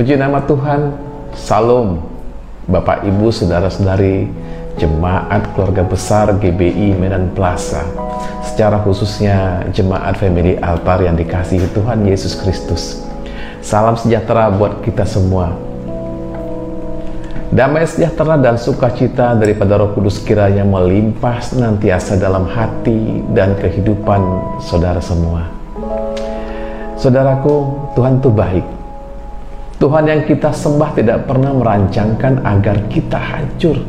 Terpuji nama Tuhan. Salam. Bapak, Ibu, saudara-saudari, jemaat keluarga besar GBI Medan Plaza. Secara khususnya jemaat family altar yang dikasihi Tuhan Yesus Kristus. Salam sejahtera buat kita semua. Damai sejahtera dan sukacita daripada Roh Kudus kiranya melimpah senantiasa dalam hati dan kehidupan saudara semua. Saudaraku, Tuhan itu baik Tuhan yang kita sembah tidak pernah merancangkan agar kita hancur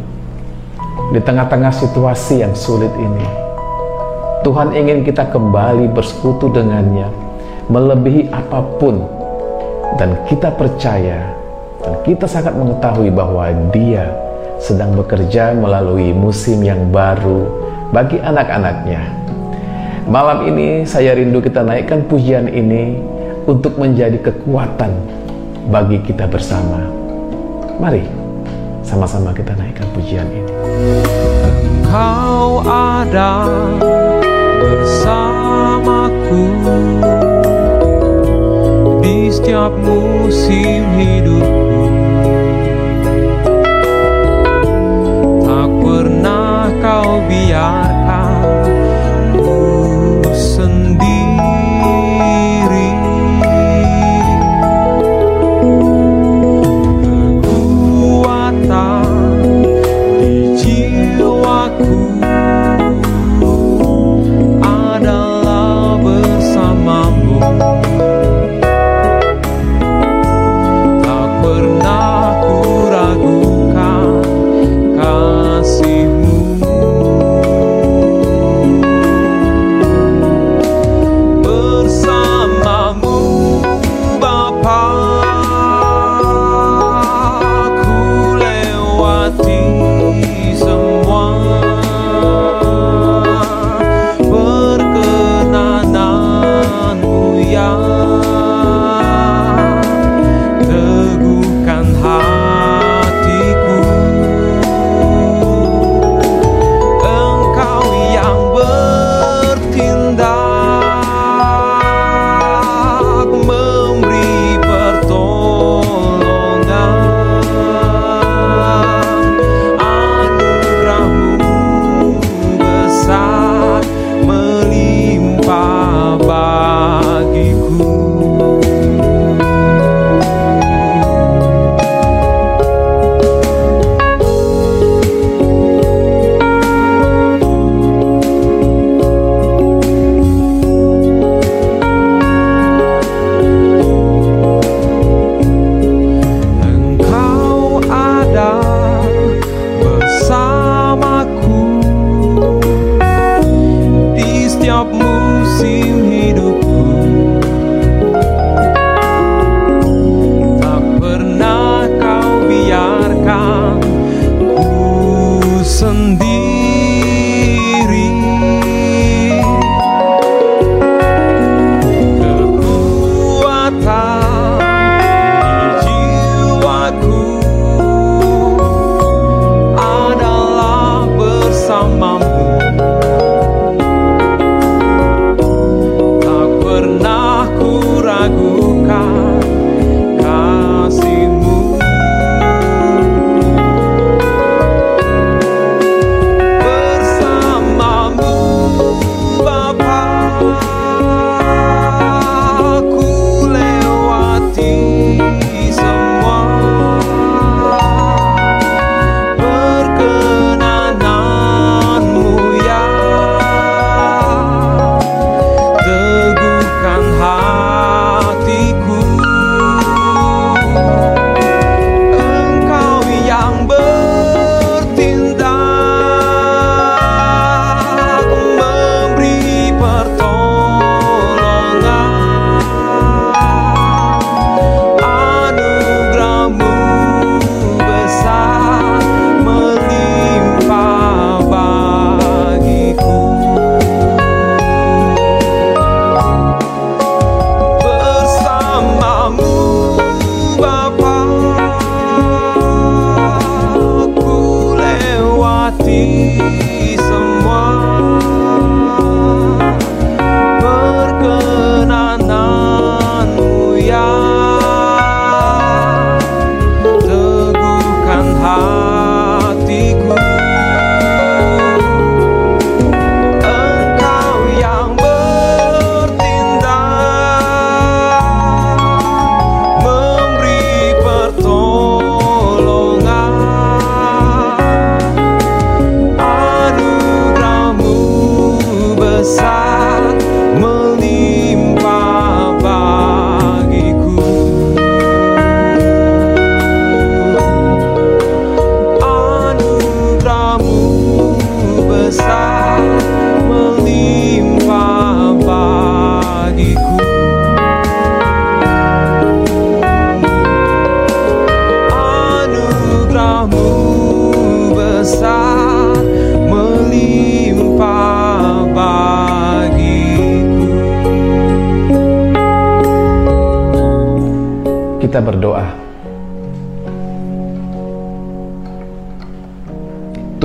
di tengah-tengah situasi yang sulit ini. Tuhan ingin kita kembali bersekutu dengannya, melebihi apa pun, dan kita percaya dan kita sangat mengetahui bahwa Dia sedang bekerja melalui musim yang baru bagi anak-anaknya. Malam ini saya rindu kita naikkan pujian ini untuk menjadi kekuatan bagi kita bersama. Mari sama-sama kita naikkan pujian ini. Engkau ada bersamaku di setiap musim hidupku. Tak pernah kau biarkan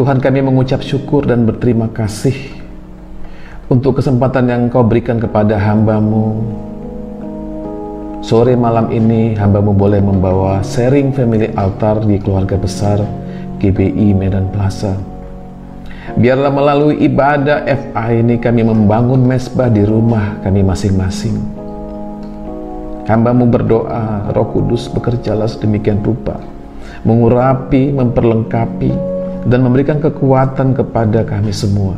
Tuhan kami mengucap syukur dan berterima kasih untuk kesempatan yang kau berikan kepada hambamu. Sore malam ini hambamu boleh membawa sharing family altar di keluarga besar GBI Medan Plaza. Biarlah melalui ibadah FA ini kami membangun mesbah di rumah kami masing-masing. Hambamu berdoa, roh kudus bekerjalah sedemikian rupa, mengurapi, memperlengkapi, dan memberikan kekuatan kepada kami semua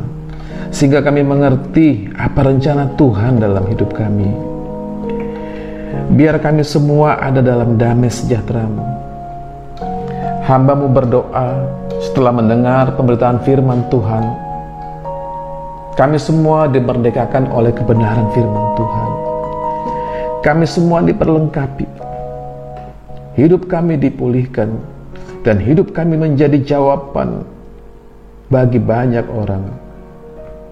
sehingga kami mengerti apa rencana Tuhan dalam hidup kami. Biar kami semua ada dalam damai sejahtera-Mu. Hambamu berdoa setelah mendengar pemberitaan firman Tuhan. Kami semua dimerdekakan oleh kebenaran firman Tuhan. Kami semua diperlengkapi. Hidup kami dipulihkan dan hidup kami menjadi jawaban bagi banyak orang.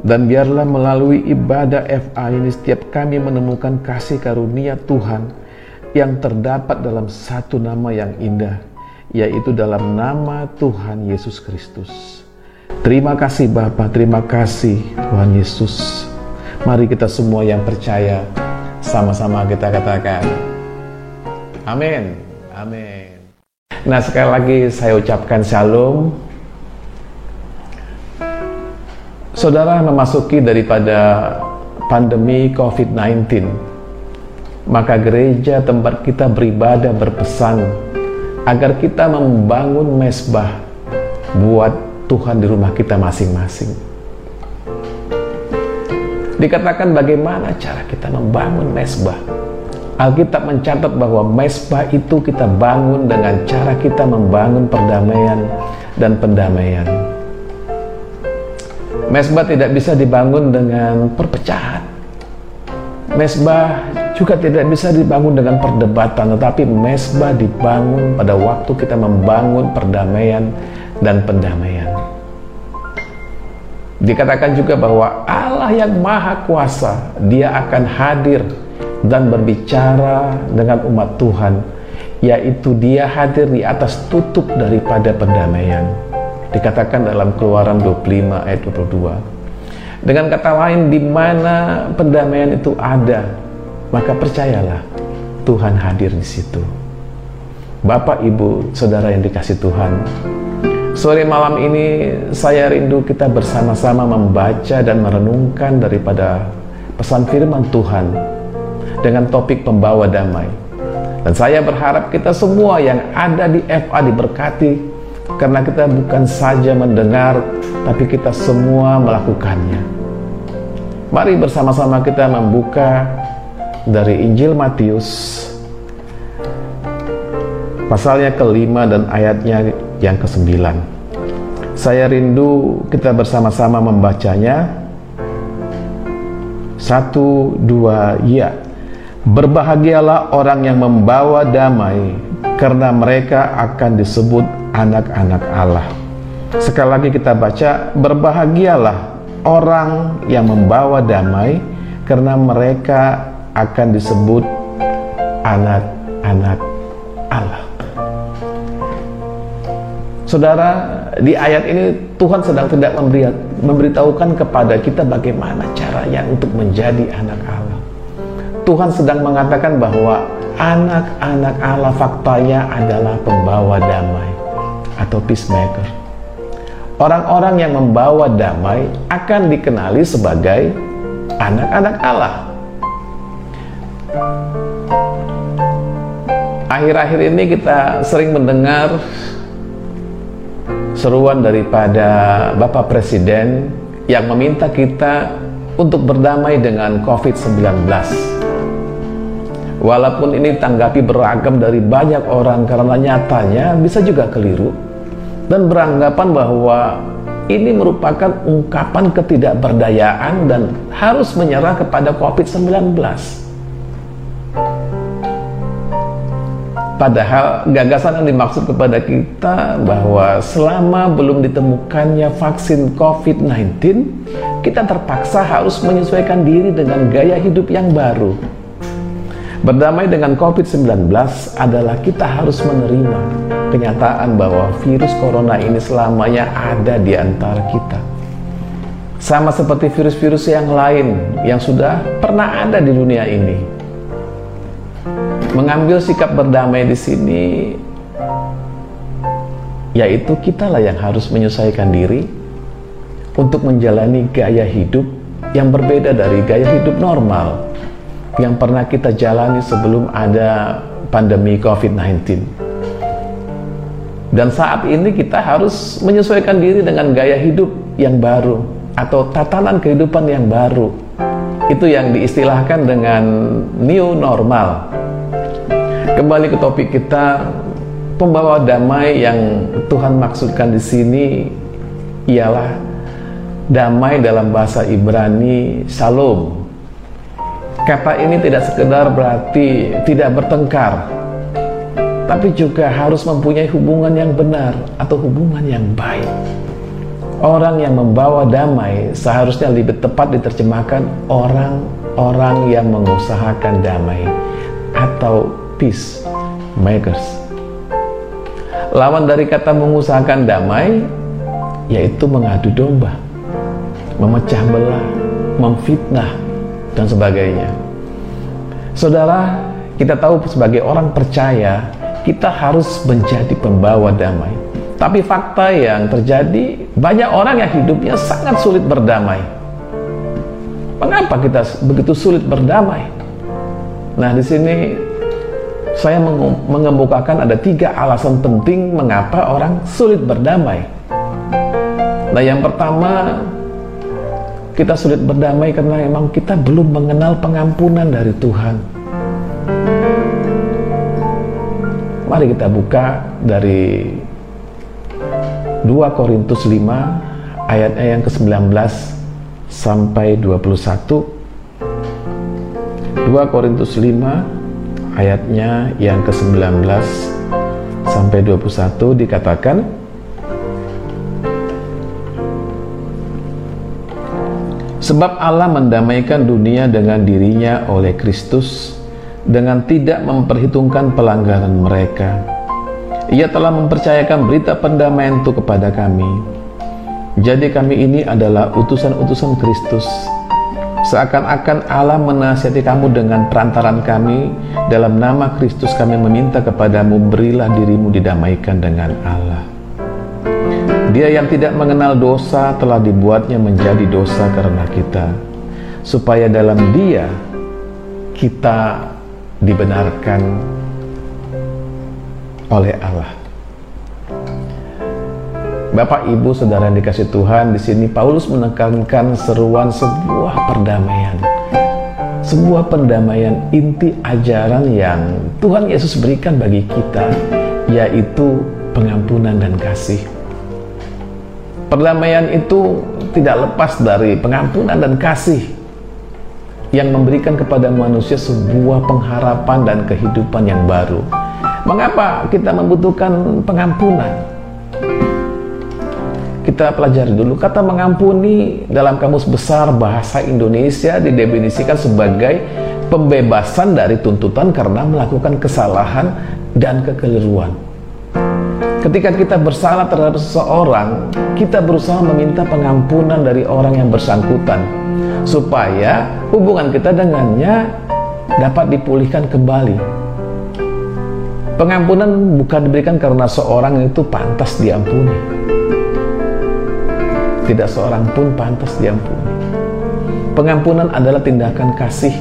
Dan biarlah melalui ibadah FA ini setiap kami menemukan kasih karunia Tuhan yang terdapat dalam satu nama yang indah, yaitu dalam nama Tuhan Yesus Kristus. Terima kasih Bapa, terima kasih Tuhan Yesus. Mari kita semua yang percaya sama-sama kita katakan Amin. Amin. Nah sekali lagi saya ucapkan shalom Saudara memasuki daripada pandemi COVID-19 Maka gereja tempat kita beribadah berpesan Agar kita membangun mesbah Buat Tuhan di rumah kita masing-masing. Dikatakan bagaimana cara kita membangun mesbah Alkitab mencatat bahwa mesbah itu kita bangun dengan cara kita membangun perdamaian dan pendamaian. Mesbah tidak bisa dibangun dengan perpecahan. Mesbah juga tidak bisa dibangun dengan perdebatan, tetapi mesbah dibangun pada waktu kita membangun perdamaian dan pendamaian. Dikatakan juga bahwa Allah yang Maha Kuasa, Dia akan hadir dan berbicara dengan umat Tuhan yaitu dia hadir di atas tutup daripada pendamaian dikatakan dalam keluaran 25 ayat 22 dengan kata lain di mana pendamaian itu ada maka percayalah Tuhan hadir di situ. Bapak Ibu Saudara yang dikasih Tuhan Sore malam ini saya rindu kita bersama-sama membaca dan merenungkan daripada pesan firman Tuhan dengan topik pembawa damai. Dan saya berharap kita semua yang ada di FA diberkati karena kita bukan saja mendengar tapi kita semua melakukannya. Mari bersama-sama kita membuka dari Injil Matius pasalnya kelima dan ayatnya yang kesembilan. Saya rindu kita bersama-sama membacanya. Satu, dua, ya. Berbahagialah orang yang membawa damai, karena mereka akan disebut anak-anak Allah. Sekali lagi kita baca, berbahagialah orang yang membawa damai, karena mereka akan disebut anak-anak Allah. Saudara, di ayat ini Tuhan sedang tidak memberitahukan kepada kita bagaimana caranya untuk menjadi anak Allah. Tuhan sedang mengatakan bahwa anak-anak Allah faktanya adalah pembawa damai atau peacemaker. Orang-orang yang membawa damai akan dikenali sebagai anak-anak Allah. Akhir-akhir ini kita sering mendengar seruan daripada Bapak Presiden yang meminta kita untuk berdamai dengan COVID-19 Walaupun ini tanggapi beragam dari banyak orang karena nyatanya bisa juga keliru dan beranggapan bahwa ini merupakan ungkapan ketidakberdayaan dan harus menyerah kepada COVID-19. Padahal gagasan yang dimaksud kepada kita bahwa selama belum ditemukannya vaksin COVID-19, kita terpaksa harus menyesuaikan diri dengan gaya hidup yang baru. Berdamai dengan COVID-19 adalah kita harus menerima kenyataan bahwa virus corona ini selamanya ada di antara kita. Sama seperti virus-virus yang lain yang sudah pernah ada di dunia ini mengambil sikap berdamai di sini yaitu kitalah yang harus menyesuaikan diri untuk menjalani gaya hidup yang berbeda dari gaya hidup normal yang pernah kita jalani sebelum ada pandemi COVID-19. Dan saat ini kita harus menyesuaikan diri dengan gaya hidup yang baru atau tatanan kehidupan yang baru. Itu yang diistilahkan dengan new normal. Kembali ke topik kita, pembawa damai yang Tuhan maksudkan di sini ialah damai dalam bahasa Ibrani Shalom. Kata ini tidak sekedar berarti tidak bertengkar, tapi juga harus mempunyai hubungan yang benar atau hubungan yang baik. Orang yang membawa damai seharusnya lebih tepat diterjemahkan orang-orang yang mengusahakan damai atau peace makers. Lawan dari kata mengusahakan damai yaitu mengadu domba, memecah belah, memfitnah dan sebagainya. Saudara, kita tahu sebagai orang percaya kita harus menjadi pembawa damai. Tapi fakta yang terjadi banyak orang yang hidupnya sangat sulit berdamai. Mengapa kita begitu sulit berdamai? Nah, di sini saya mengemukakan ada tiga alasan penting mengapa orang sulit berdamai. Nah, yang pertama, kita sulit berdamai karena memang kita belum mengenal pengampunan dari Tuhan. Mari kita buka dari 2 Korintus 5 ayatnya yang ke-19 sampai 21. 2 Korintus 5 ayatnya yang ke-19 sampai 21 dikatakan Sebab Allah mendamaikan dunia dengan dirinya oleh Kristus dengan tidak memperhitungkan pelanggaran mereka. Ia telah mempercayakan berita pendamaian itu kepada kami. Jadi kami ini adalah utusan-utusan Kristus Seakan-akan Allah menasihati kamu dengan perantaran kami, dalam nama Kristus kami meminta kepadamu, berilah dirimu didamaikan dengan Allah. Dia yang tidak mengenal dosa telah dibuatnya menjadi dosa karena kita, supaya dalam dia kita dibenarkan oleh Allah. Bapak, Ibu, Saudara yang dikasih Tuhan, di sini Paulus menekankan seruan sebuah perdamaian. Sebuah perdamaian inti ajaran yang Tuhan Yesus berikan bagi kita, yaitu pengampunan dan kasih. Perdamaian itu tidak lepas dari pengampunan dan kasih yang memberikan kepada manusia sebuah pengharapan dan kehidupan yang baru. Mengapa kita membutuhkan pengampunan? kita pelajari dulu kata mengampuni dalam kamus besar bahasa Indonesia didefinisikan sebagai pembebasan dari tuntutan karena melakukan kesalahan dan kekeliruan. Ketika kita bersalah terhadap seseorang, kita berusaha meminta pengampunan dari orang yang bersangkutan supaya hubungan kita dengannya dapat dipulihkan kembali. Pengampunan bukan diberikan karena seorang itu pantas diampuni tidak seorang pun pantas diampuni. Pengampunan adalah tindakan kasih,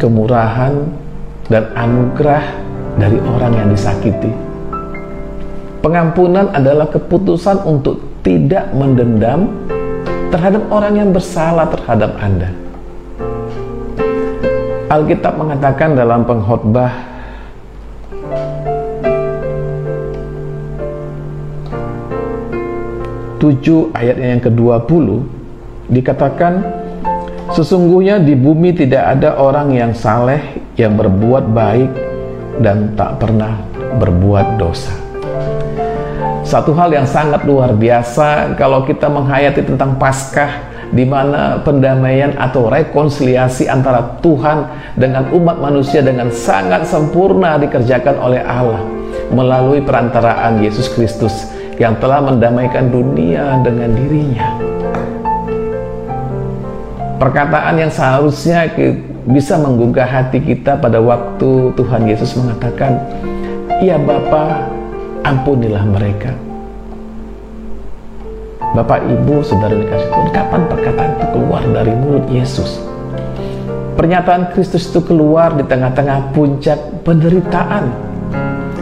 kemurahan, dan anugerah dari orang yang disakiti. Pengampunan adalah keputusan untuk tidak mendendam terhadap orang yang bersalah terhadap Anda. Alkitab mengatakan dalam pengkhotbah 7 ayat yang ke-20 dikatakan sesungguhnya di bumi tidak ada orang yang saleh yang berbuat baik dan tak pernah berbuat dosa. Satu hal yang sangat luar biasa kalau kita menghayati tentang Paskah di mana pendamaian atau rekonsiliasi antara Tuhan dengan umat manusia dengan sangat sempurna dikerjakan oleh Allah melalui perantaraan Yesus Kristus yang telah mendamaikan dunia dengan dirinya. Perkataan yang seharusnya bisa menggugah hati kita pada waktu Tuhan Yesus mengatakan, "Ya Bapa, ampunilah mereka." Bapak, Ibu, Saudara dikasih Tuhan, kapan perkataan itu keluar dari mulut Yesus? Pernyataan Kristus itu keluar di tengah-tengah puncak penderitaan.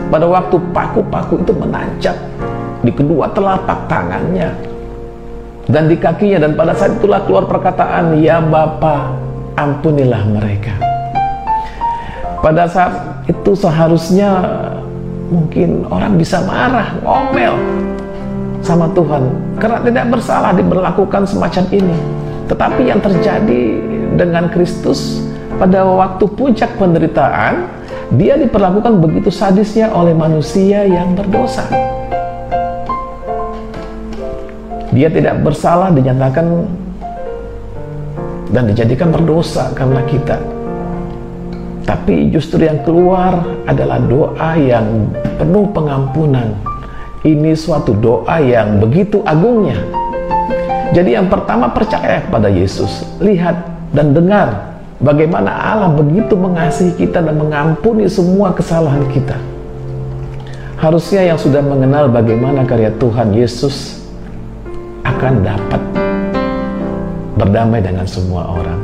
Pada waktu paku-paku itu menancap di kedua telapak tangannya dan di kakinya dan pada saat itulah keluar perkataan, "Ya Bapa, ampunilah mereka." Pada saat itu seharusnya mungkin orang bisa marah, ngomel, sama Tuhan karena tidak bersalah diberlakukan semacam ini. Tetapi yang terjadi dengan Kristus pada waktu puncak penderitaan, dia diperlakukan begitu sadisnya oleh manusia yang berdosa. Dia tidak bersalah dinyatakan dan dijadikan berdosa karena kita. Tapi justru yang keluar adalah doa yang penuh pengampunan ini suatu doa yang begitu agungnya. Jadi yang pertama percaya kepada Yesus. Lihat dan dengar bagaimana Allah begitu mengasihi kita dan mengampuni semua kesalahan kita. Harusnya yang sudah mengenal bagaimana karya Tuhan Yesus akan dapat berdamai dengan semua orang.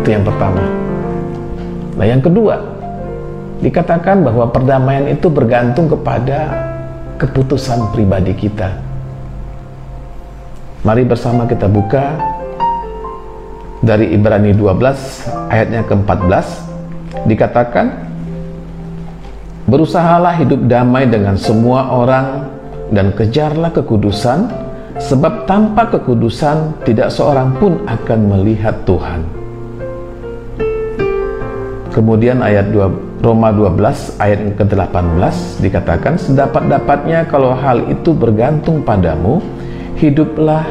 Itu yang pertama. Nah, yang kedua, dikatakan bahwa perdamaian itu bergantung kepada keputusan pribadi kita. Mari bersama kita buka dari Ibrani 12 ayatnya ke-14 dikatakan Berusahalah hidup damai dengan semua orang dan kejarlah kekudusan sebab tanpa kekudusan tidak seorang pun akan melihat Tuhan. Kemudian ayat 2 Roma 12 ayat yang ke-18 dikatakan sedapat-dapatnya kalau hal itu bergantung padamu hiduplah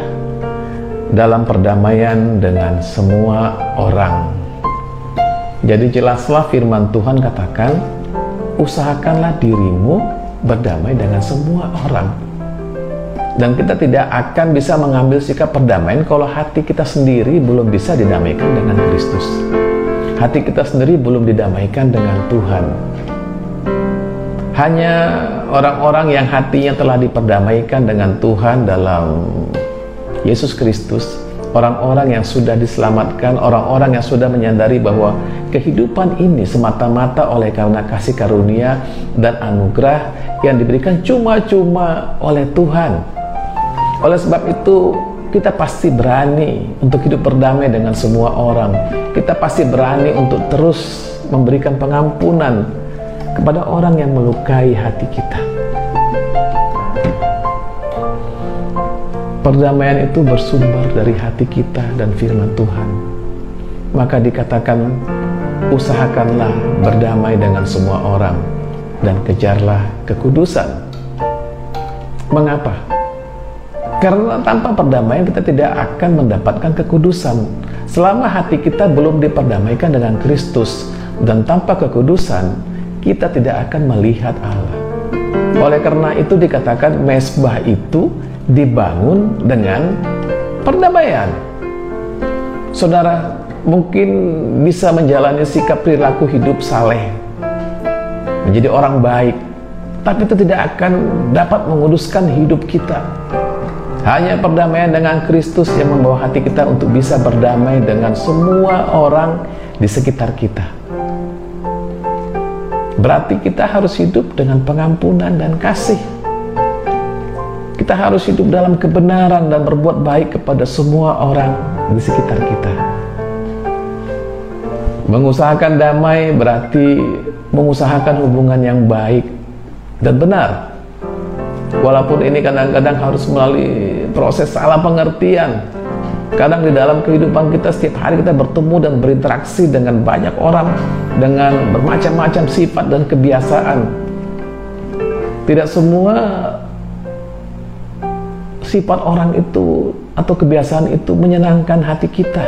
dalam perdamaian dengan semua orang. Jadi jelaslah firman Tuhan katakan usahakanlah dirimu berdamai dengan semua orang. Dan kita tidak akan bisa mengambil sikap perdamaian kalau hati kita sendiri belum bisa didamaikan dengan Kristus hati kita sendiri belum didamaikan dengan Tuhan. Hanya orang-orang yang hatinya telah diperdamaikan dengan Tuhan dalam Yesus Kristus, orang-orang yang sudah diselamatkan, orang-orang yang sudah menyadari bahwa kehidupan ini semata-mata oleh karena kasih karunia dan anugerah yang diberikan cuma-cuma oleh Tuhan. Oleh sebab itu, kita pasti berani untuk hidup berdamai dengan semua orang. Kita pasti berani untuk terus memberikan pengampunan kepada orang yang melukai hati kita. Perdamaian itu bersumber dari hati kita dan firman Tuhan. Maka dikatakan, usahakanlah berdamai dengan semua orang dan kejarlah kekudusan. Mengapa? Karena tanpa perdamaian kita tidak akan mendapatkan kekudusan. Selama hati kita belum diperdamaikan dengan Kristus dan tanpa kekudusan, kita tidak akan melihat Allah. Oleh karena itu dikatakan mesbah itu dibangun dengan perdamaian. Saudara mungkin bisa menjalani sikap perilaku hidup saleh, menjadi orang baik, tapi itu tidak akan dapat menguduskan hidup kita hanya perdamaian dengan Kristus yang membawa hati kita untuk bisa berdamai dengan semua orang di sekitar kita. Berarti kita harus hidup dengan pengampunan dan kasih. Kita harus hidup dalam kebenaran dan berbuat baik kepada semua orang di sekitar kita. Mengusahakan damai berarti mengusahakan hubungan yang baik dan benar Walaupun ini kadang-kadang harus melalui proses salah pengertian. Kadang di dalam kehidupan kita setiap hari kita bertemu dan berinteraksi dengan banyak orang dengan bermacam-macam sifat dan kebiasaan. Tidak semua sifat orang itu atau kebiasaan itu menyenangkan hati kita.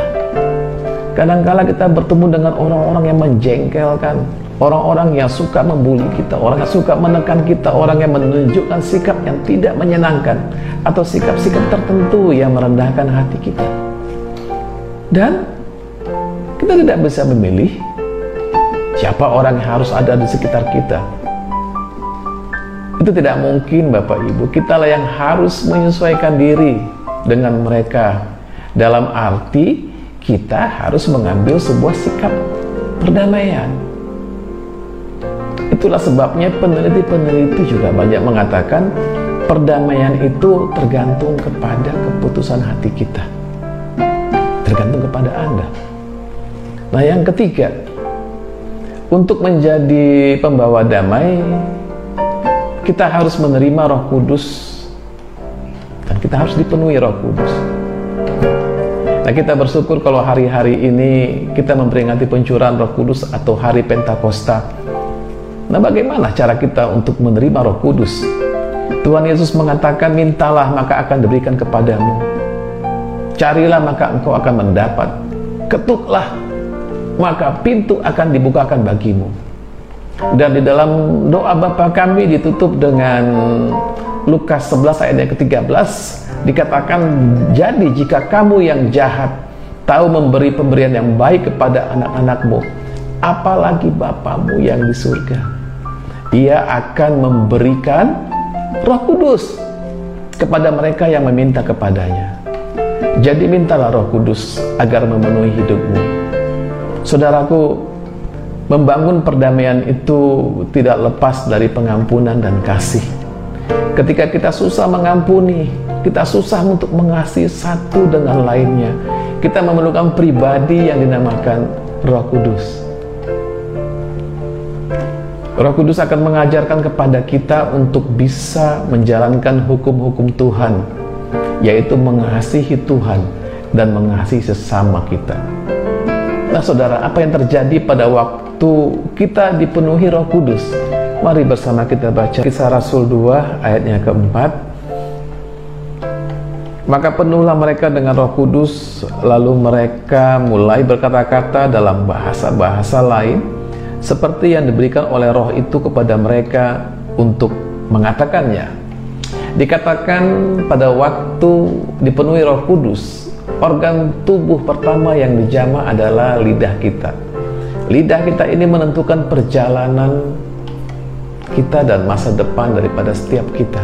Kadang-kala kita bertemu dengan orang-orang yang menjengkelkan, orang-orang yang suka membuli kita, orang yang suka menekan kita, orang yang menunjukkan sikap yang tidak menyenangkan atau sikap-sikap tertentu yang merendahkan hati kita. Dan kita tidak bisa memilih siapa orang yang harus ada di sekitar kita. Itu tidak mungkin Bapak Ibu. Kita lah yang harus menyesuaikan diri dengan mereka. Dalam arti kita harus mengambil sebuah sikap perdamaian. Itulah sebabnya peneliti-peneliti juga banyak mengatakan perdamaian itu tergantung kepada keputusan hati kita. Tergantung kepada Anda. Nah, yang ketiga, untuk menjadi pembawa damai, kita harus menerima Roh Kudus dan kita harus dipenuhi Roh Kudus. Nah, kita bersyukur kalau hari-hari ini kita memperingati pencurahan Roh Kudus atau hari Pentakosta. Nah, bagaimana cara kita untuk menerima Roh Kudus? Tuhan Yesus mengatakan, "Mintalah, maka akan diberikan kepadamu. Carilah, maka engkau akan mendapat. Ketuklah, maka pintu akan dibukakan bagimu." Dan di dalam doa Bapa kami ditutup dengan Lukas 11 ayat yang ke-13 dikatakan jadi jika kamu yang jahat tahu memberi pemberian yang baik kepada anak-anakmu apalagi Bapamu yang di surga ia akan memberikan Roh Kudus kepada mereka yang meminta kepadanya jadi mintalah Roh Kudus agar memenuhi hidupmu saudaraku Membangun perdamaian itu tidak lepas dari pengampunan dan kasih. Ketika kita susah mengampuni, kita susah untuk mengasihi satu dengan lainnya. Kita memerlukan pribadi yang dinamakan Roh Kudus. Roh Kudus akan mengajarkan kepada kita untuk bisa menjalankan hukum-hukum Tuhan, yaitu mengasihi Tuhan dan mengasihi sesama kita. Nah, saudara, apa yang terjadi pada waktu kita dipenuhi roh kudus. Mari bersama kita baca kisah Rasul 2 ayatnya keempat. Maka penuhlah mereka dengan roh kudus, lalu mereka mulai berkata-kata dalam bahasa-bahasa lain, seperti yang diberikan oleh roh itu kepada mereka untuk mengatakannya. Dikatakan pada waktu dipenuhi roh kudus, organ tubuh pertama yang dijama adalah lidah kita Lidah kita ini menentukan perjalanan kita dan masa depan daripada setiap kita.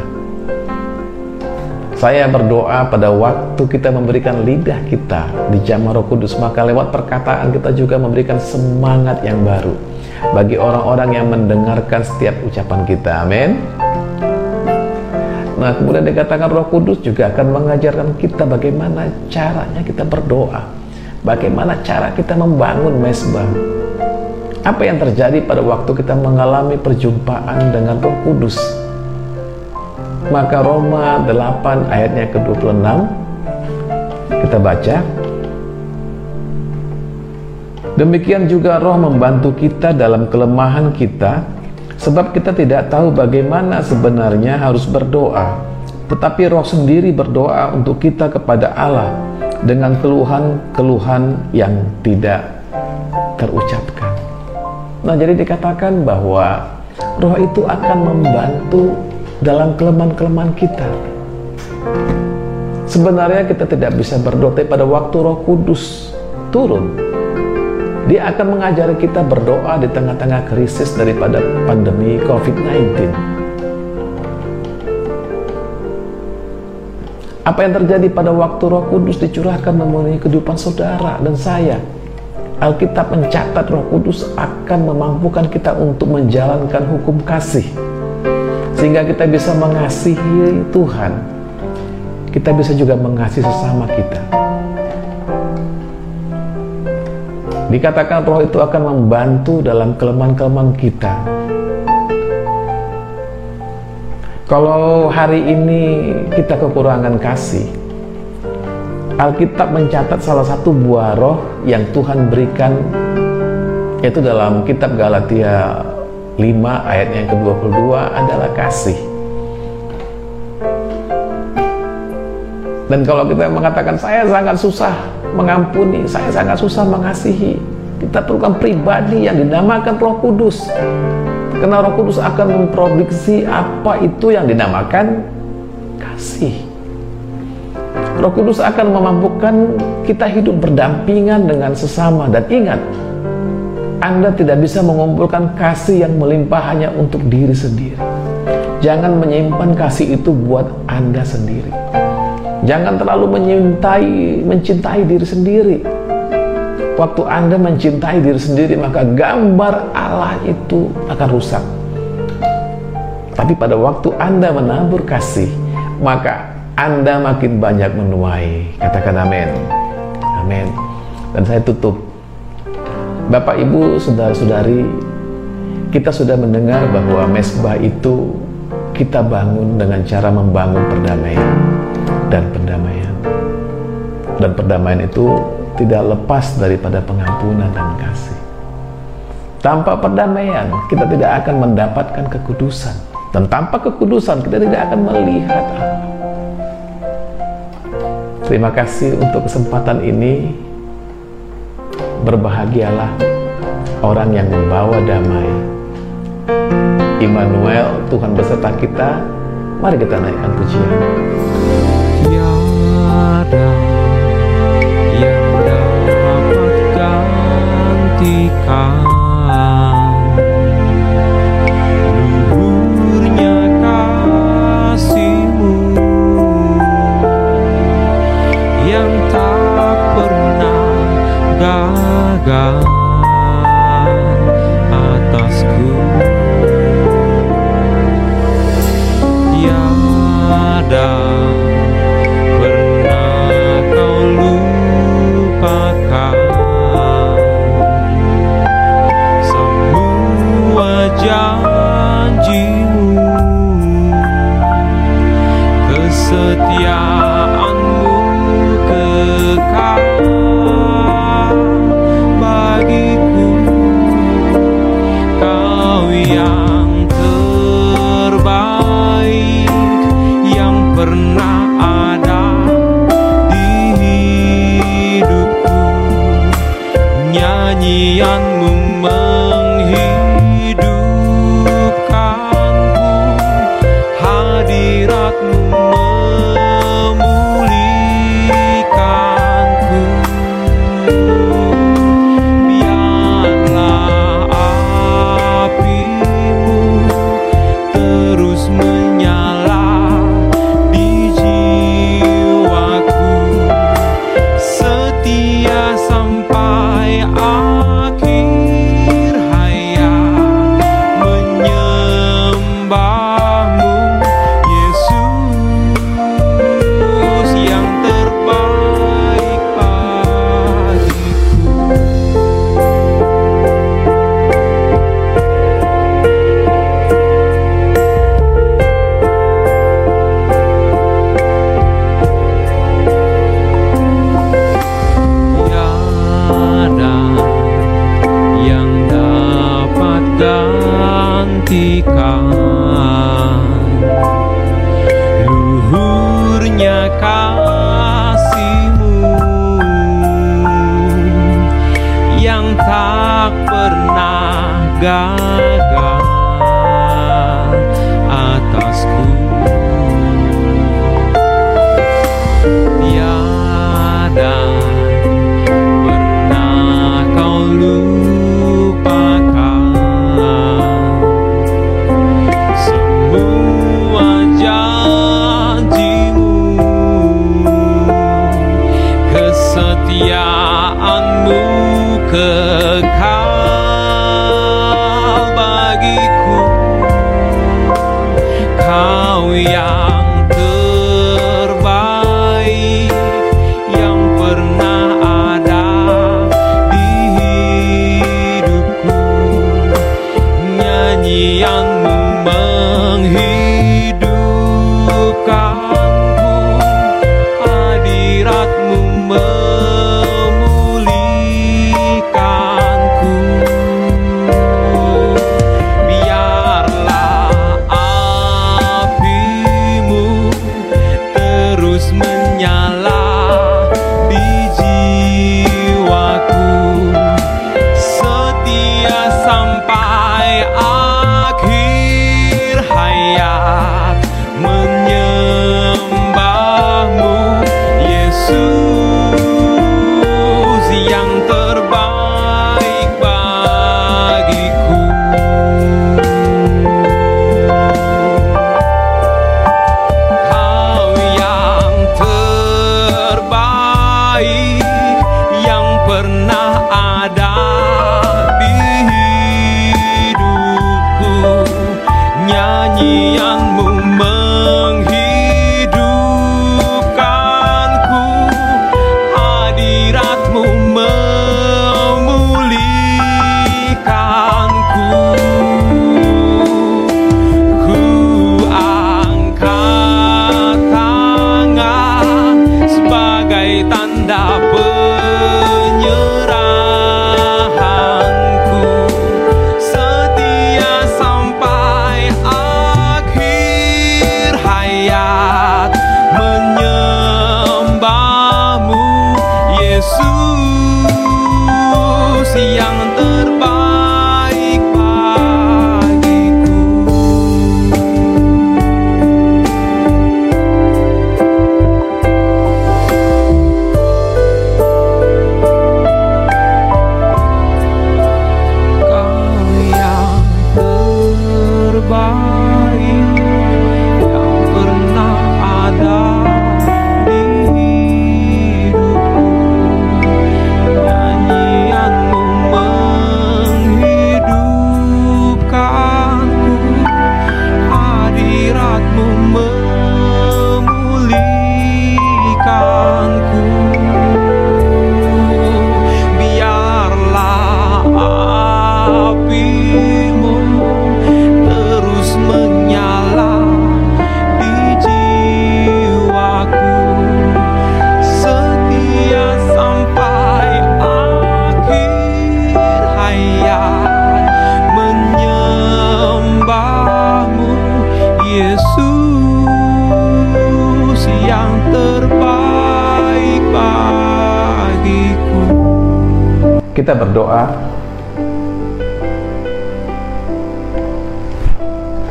Saya berdoa pada waktu kita memberikan lidah kita di Jamaah Roh Kudus, maka lewat perkataan kita juga memberikan semangat yang baru bagi orang-orang yang mendengarkan setiap ucapan kita. Amin. Nah, kemudian dikatakan Roh Kudus juga akan mengajarkan kita bagaimana caranya kita berdoa, bagaimana cara kita membangun mesbah, apa yang terjadi pada waktu kita mengalami perjumpaan dengan Roh Kudus? Maka Roma 8 ayatnya ke-26 kita baca Demikian juga roh membantu kita dalam kelemahan kita sebab kita tidak tahu bagaimana sebenarnya harus berdoa tetapi roh sendiri berdoa untuk kita kepada Allah dengan keluhan-keluhan yang tidak terucapkan Nah, jadi dikatakan bahwa roh itu akan membantu dalam kelemahan-kelemahan kita. Sebenarnya kita tidak bisa berdoa, pada waktu roh kudus turun, dia akan mengajari kita berdoa di tengah-tengah krisis daripada pandemi COVID-19. Apa yang terjadi pada waktu roh kudus dicurahkan memenuhi kehidupan saudara dan saya? Alkitab mencatat Roh Kudus akan memampukan kita untuk menjalankan hukum kasih, sehingga kita bisa mengasihi Tuhan. Kita bisa juga mengasihi sesama kita. Dikatakan Roh itu akan membantu dalam kelemahan-kelemahan kita. Kalau hari ini kita kekurangan kasih, Alkitab mencatat salah satu buah roh yang Tuhan berikan yaitu dalam kitab Galatia 5 ayat yang ke-22 adalah kasih. Dan kalau kita mengatakan saya sangat susah mengampuni, saya sangat susah mengasihi, kita perlukan pribadi yang dinamakan Roh Kudus. Karena Roh Kudus akan memproduksi apa itu yang dinamakan kasih. Roh Kudus akan memampukan kita hidup berdampingan dengan sesama dan ingat anda tidak bisa mengumpulkan kasih yang melimpah hanya untuk diri sendiri. Jangan menyimpan kasih itu buat Anda sendiri. Jangan terlalu mencintai mencintai diri sendiri. Waktu Anda mencintai diri sendiri, maka gambar Allah itu akan rusak. Tapi pada waktu Anda menabur kasih, maka Anda makin banyak menuai. Katakan amin. Amin. Dan saya tutup Bapak Ibu, saudara-saudari, kita sudah mendengar bahwa mesbah itu kita bangun dengan cara membangun perdamaian dan pendamaian. Dan perdamaian itu tidak lepas daripada pengampunan dan kasih. Tanpa perdamaian, kita tidak akan mendapatkan kekudusan. Dan tanpa kekudusan, kita tidak akan melihat Allah. Terima kasih untuk kesempatan ini berbahagialah orang yang membawa damai. Immanuel, Tuhan beserta kita. Mari kita naikkan pujian. 가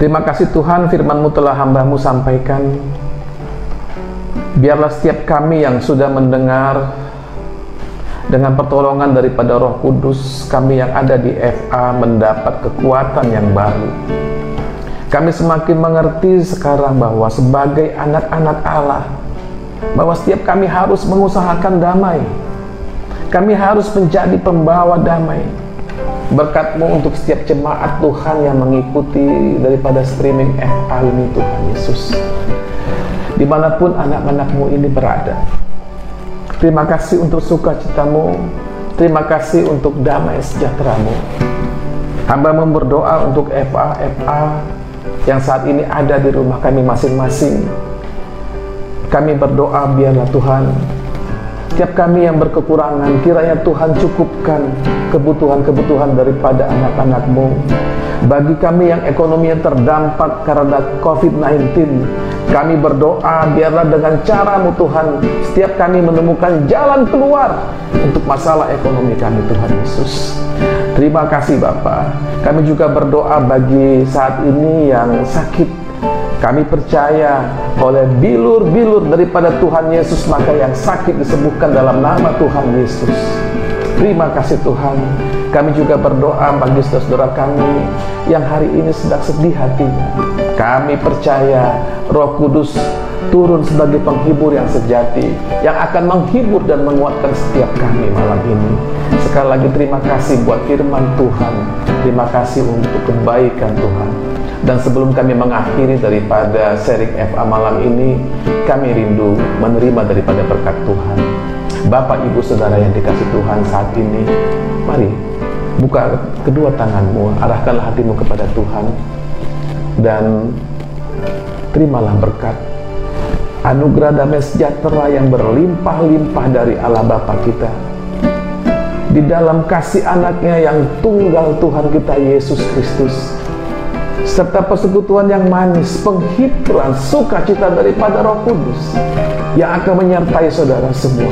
Terima kasih Tuhan firman-Mu telah hamba-Mu sampaikan. Biarlah setiap kami yang sudah mendengar dengan pertolongan daripada Roh Kudus, kami yang ada di FA mendapat kekuatan yang baru. Kami semakin mengerti sekarang bahwa sebagai anak-anak Allah, bahwa setiap kami harus mengusahakan damai. Kami harus menjadi pembawa damai. Berkatmu untuk setiap jemaat Tuhan yang mengikuti daripada streaming FA ini Tuhan Yesus. Di mana pun anak-anakmu ini berada. Terima kasih untuk sukacitamu. Terima kasih untuk damai sejahteramu. Hamba berdoa untuk FA-FA yang saat ini ada di rumah kami masing-masing. Kami berdoa biarlah Tuhan Setiap kami yang berkekurangan, kiranya Tuhan cukupkan kebutuhan-kebutuhan daripada anak-anakmu. Bagi kami yang ekonominya terdampak karena COVID-19, kami berdoa biarlah dengan caramu Tuhan, setiap kami menemukan jalan keluar untuk masalah ekonomi kami Tuhan Yesus. Terima kasih Bapak. Kami juga berdoa bagi saat ini yang sakit kami percaya oleh bilur-bilur daripada Tuhan Yesus maka yang sakit disembuhkan dalam nama Tuhan Yesus. Terima kasih Tuhan. Kami juga berdoa bagi saudara-saudara kami yang hari ini sedang sedih hatinya. Kami percaya Roh Kudus turun sebagai penghibur yang sejati yang akan menghibur dan menguatkan setiap kami malam ini. Sekali lagi terima kasih buat firman Tuhan. Terima kasih untuk kebaikan Tuhan. Dan sebelum kami mengakhiri daripada seri FA malam ini, kami rindu menerima daripada berkat Tuhan. Bapak, Ibu, Saudara yang dikasih Tuhan saat ini, mari buka kedua tanganmu, arahkanlah hatimu kepada Tuhan, dan terimalah berkat anugerah damai sejahtera yang berlimpah-limpah dari Allah Bapa kita di dalam kasih anaknya yang tunggal Tuhan kita Yesus Kristus serta persekutuan yang manis, penghiburan, sukacita daripada Roh Kudus yang akan menyertai saudara semua.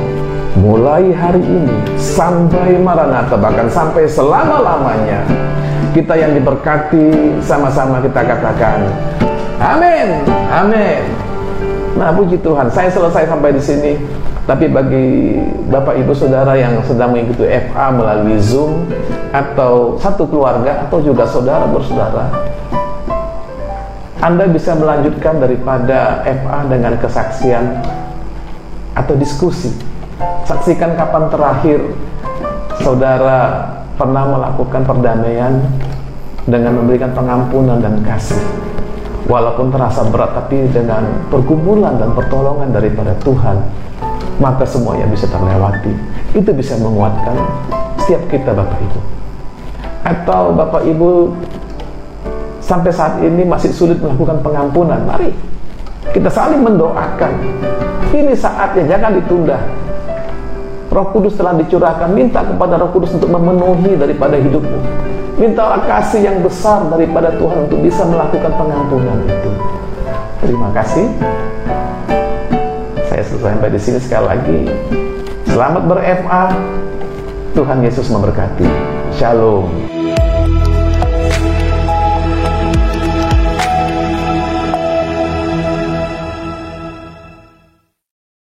Mulai hari ini sampai Maranatha bahkan sampai selama-lamanya kita yang diberkati sama-sama kita katakan amin amin nah puji Tuhan saya selesai sampai di sini tapi bagi Bapak Ibu Saudara yang sedang mengikuti FA melalui Zoom atau satu keluarga atau juga saudara bersaudara anda bisa melanjutkan daripada FA dengan kesaksian atau diskusi. Saksikan kapan terakhir saudara pernah melakukan perdamaian dengan memberikan pengampunan dan kasih. Walaupun terasa berat tapi dengan pergumulan dan pertolongan daripada Tuhan, maka semuanya bisa terlewati. Itu bisa menguatkan setiap kita Bapak Ibu. Atau Bapak Ibu sampai saat ini masih sulit melakukan pengampunan, mari kita saling mendoakan. Ini saatnya, jangan ditunda. Roh Kudus telah dicurahkan, minta kepada Roh Kudus untuk memenuhi daripada hidupmu. Mintalah kasih yang besar daripada Tuhan untuk bisa melakukan pengampunan itu. Terima kasih. Saya selesai sampai di sini sekali lagi. Selamat ber-FA. Tuhan Yesus memberkati. Shalom.